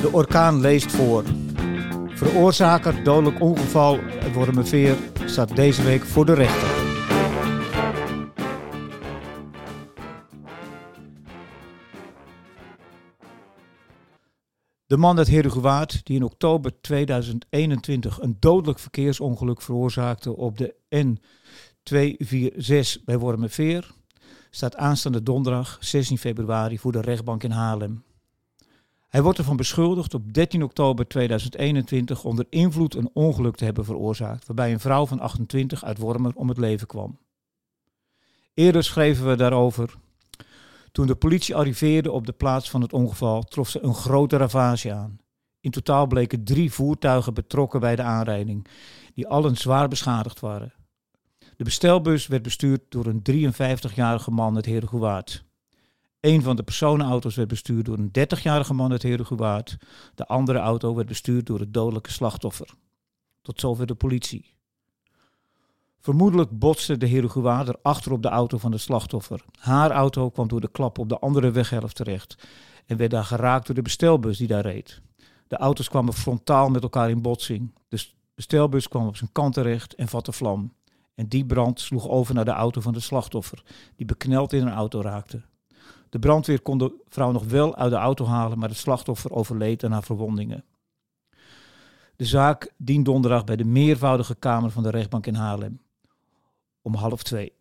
De orkaan leest voor. Veroorzaker dodelijk ongeval Wormerveer staat deze week voor de rechter. De man uit Herugewaard, die in oktober 2021 een dodelijk verkeersongeluk veroorzaakte op de N246 bij Wormerveer, staat aanstaande donderdag 16 februari voor de rechtbank in Haarlem. Hij wordt ervan beschuldigd op 13 oktober 2021 onder invloed een ongeluk te hebben veroorzaakt, waarbij een vrouw van 28 uit Wormer om het leven kwam. Eerder schreven we daarover. Toen de politie arriveerde op de plaats van het ongeval, trof ze een grote ravage aan. In totaal bleken drie voertuigen betrokken bij de aanrijding, die allen zwaar beschadigd waren. De bestelbus werd bestuurd door een 53-jarige man uit Herengewaard. Een van de personenauto's werd bestuurd door een 30-jarige man uit Herengewaard. De andere auto werd bestuurd door het dodelijke slachtoffer. Tot zover de politie. Vermoedelijk botste de Herengewaarder achter op de auto van de slachtoffer. Haar auto kwam door de klap op de andere weghelft terecht en werd daar geraakt door de bestelbus die daar reed. De auto's kwamen frontaal met elkaar in botsing. De bestelbus kwam op zijn kant terecht en vatte vlam. En die brand sloeg over naar de auto van de slachtoffer, die bekneld in een auto raakte. De brandweer kon de vrouw nog wel uit de auto halen, maar het slachtoffer overleed aan haar verwondingen. De zaak dient donderdag bij de meervoudige Kamer van de rechtbank in Haarlem. Om half twee.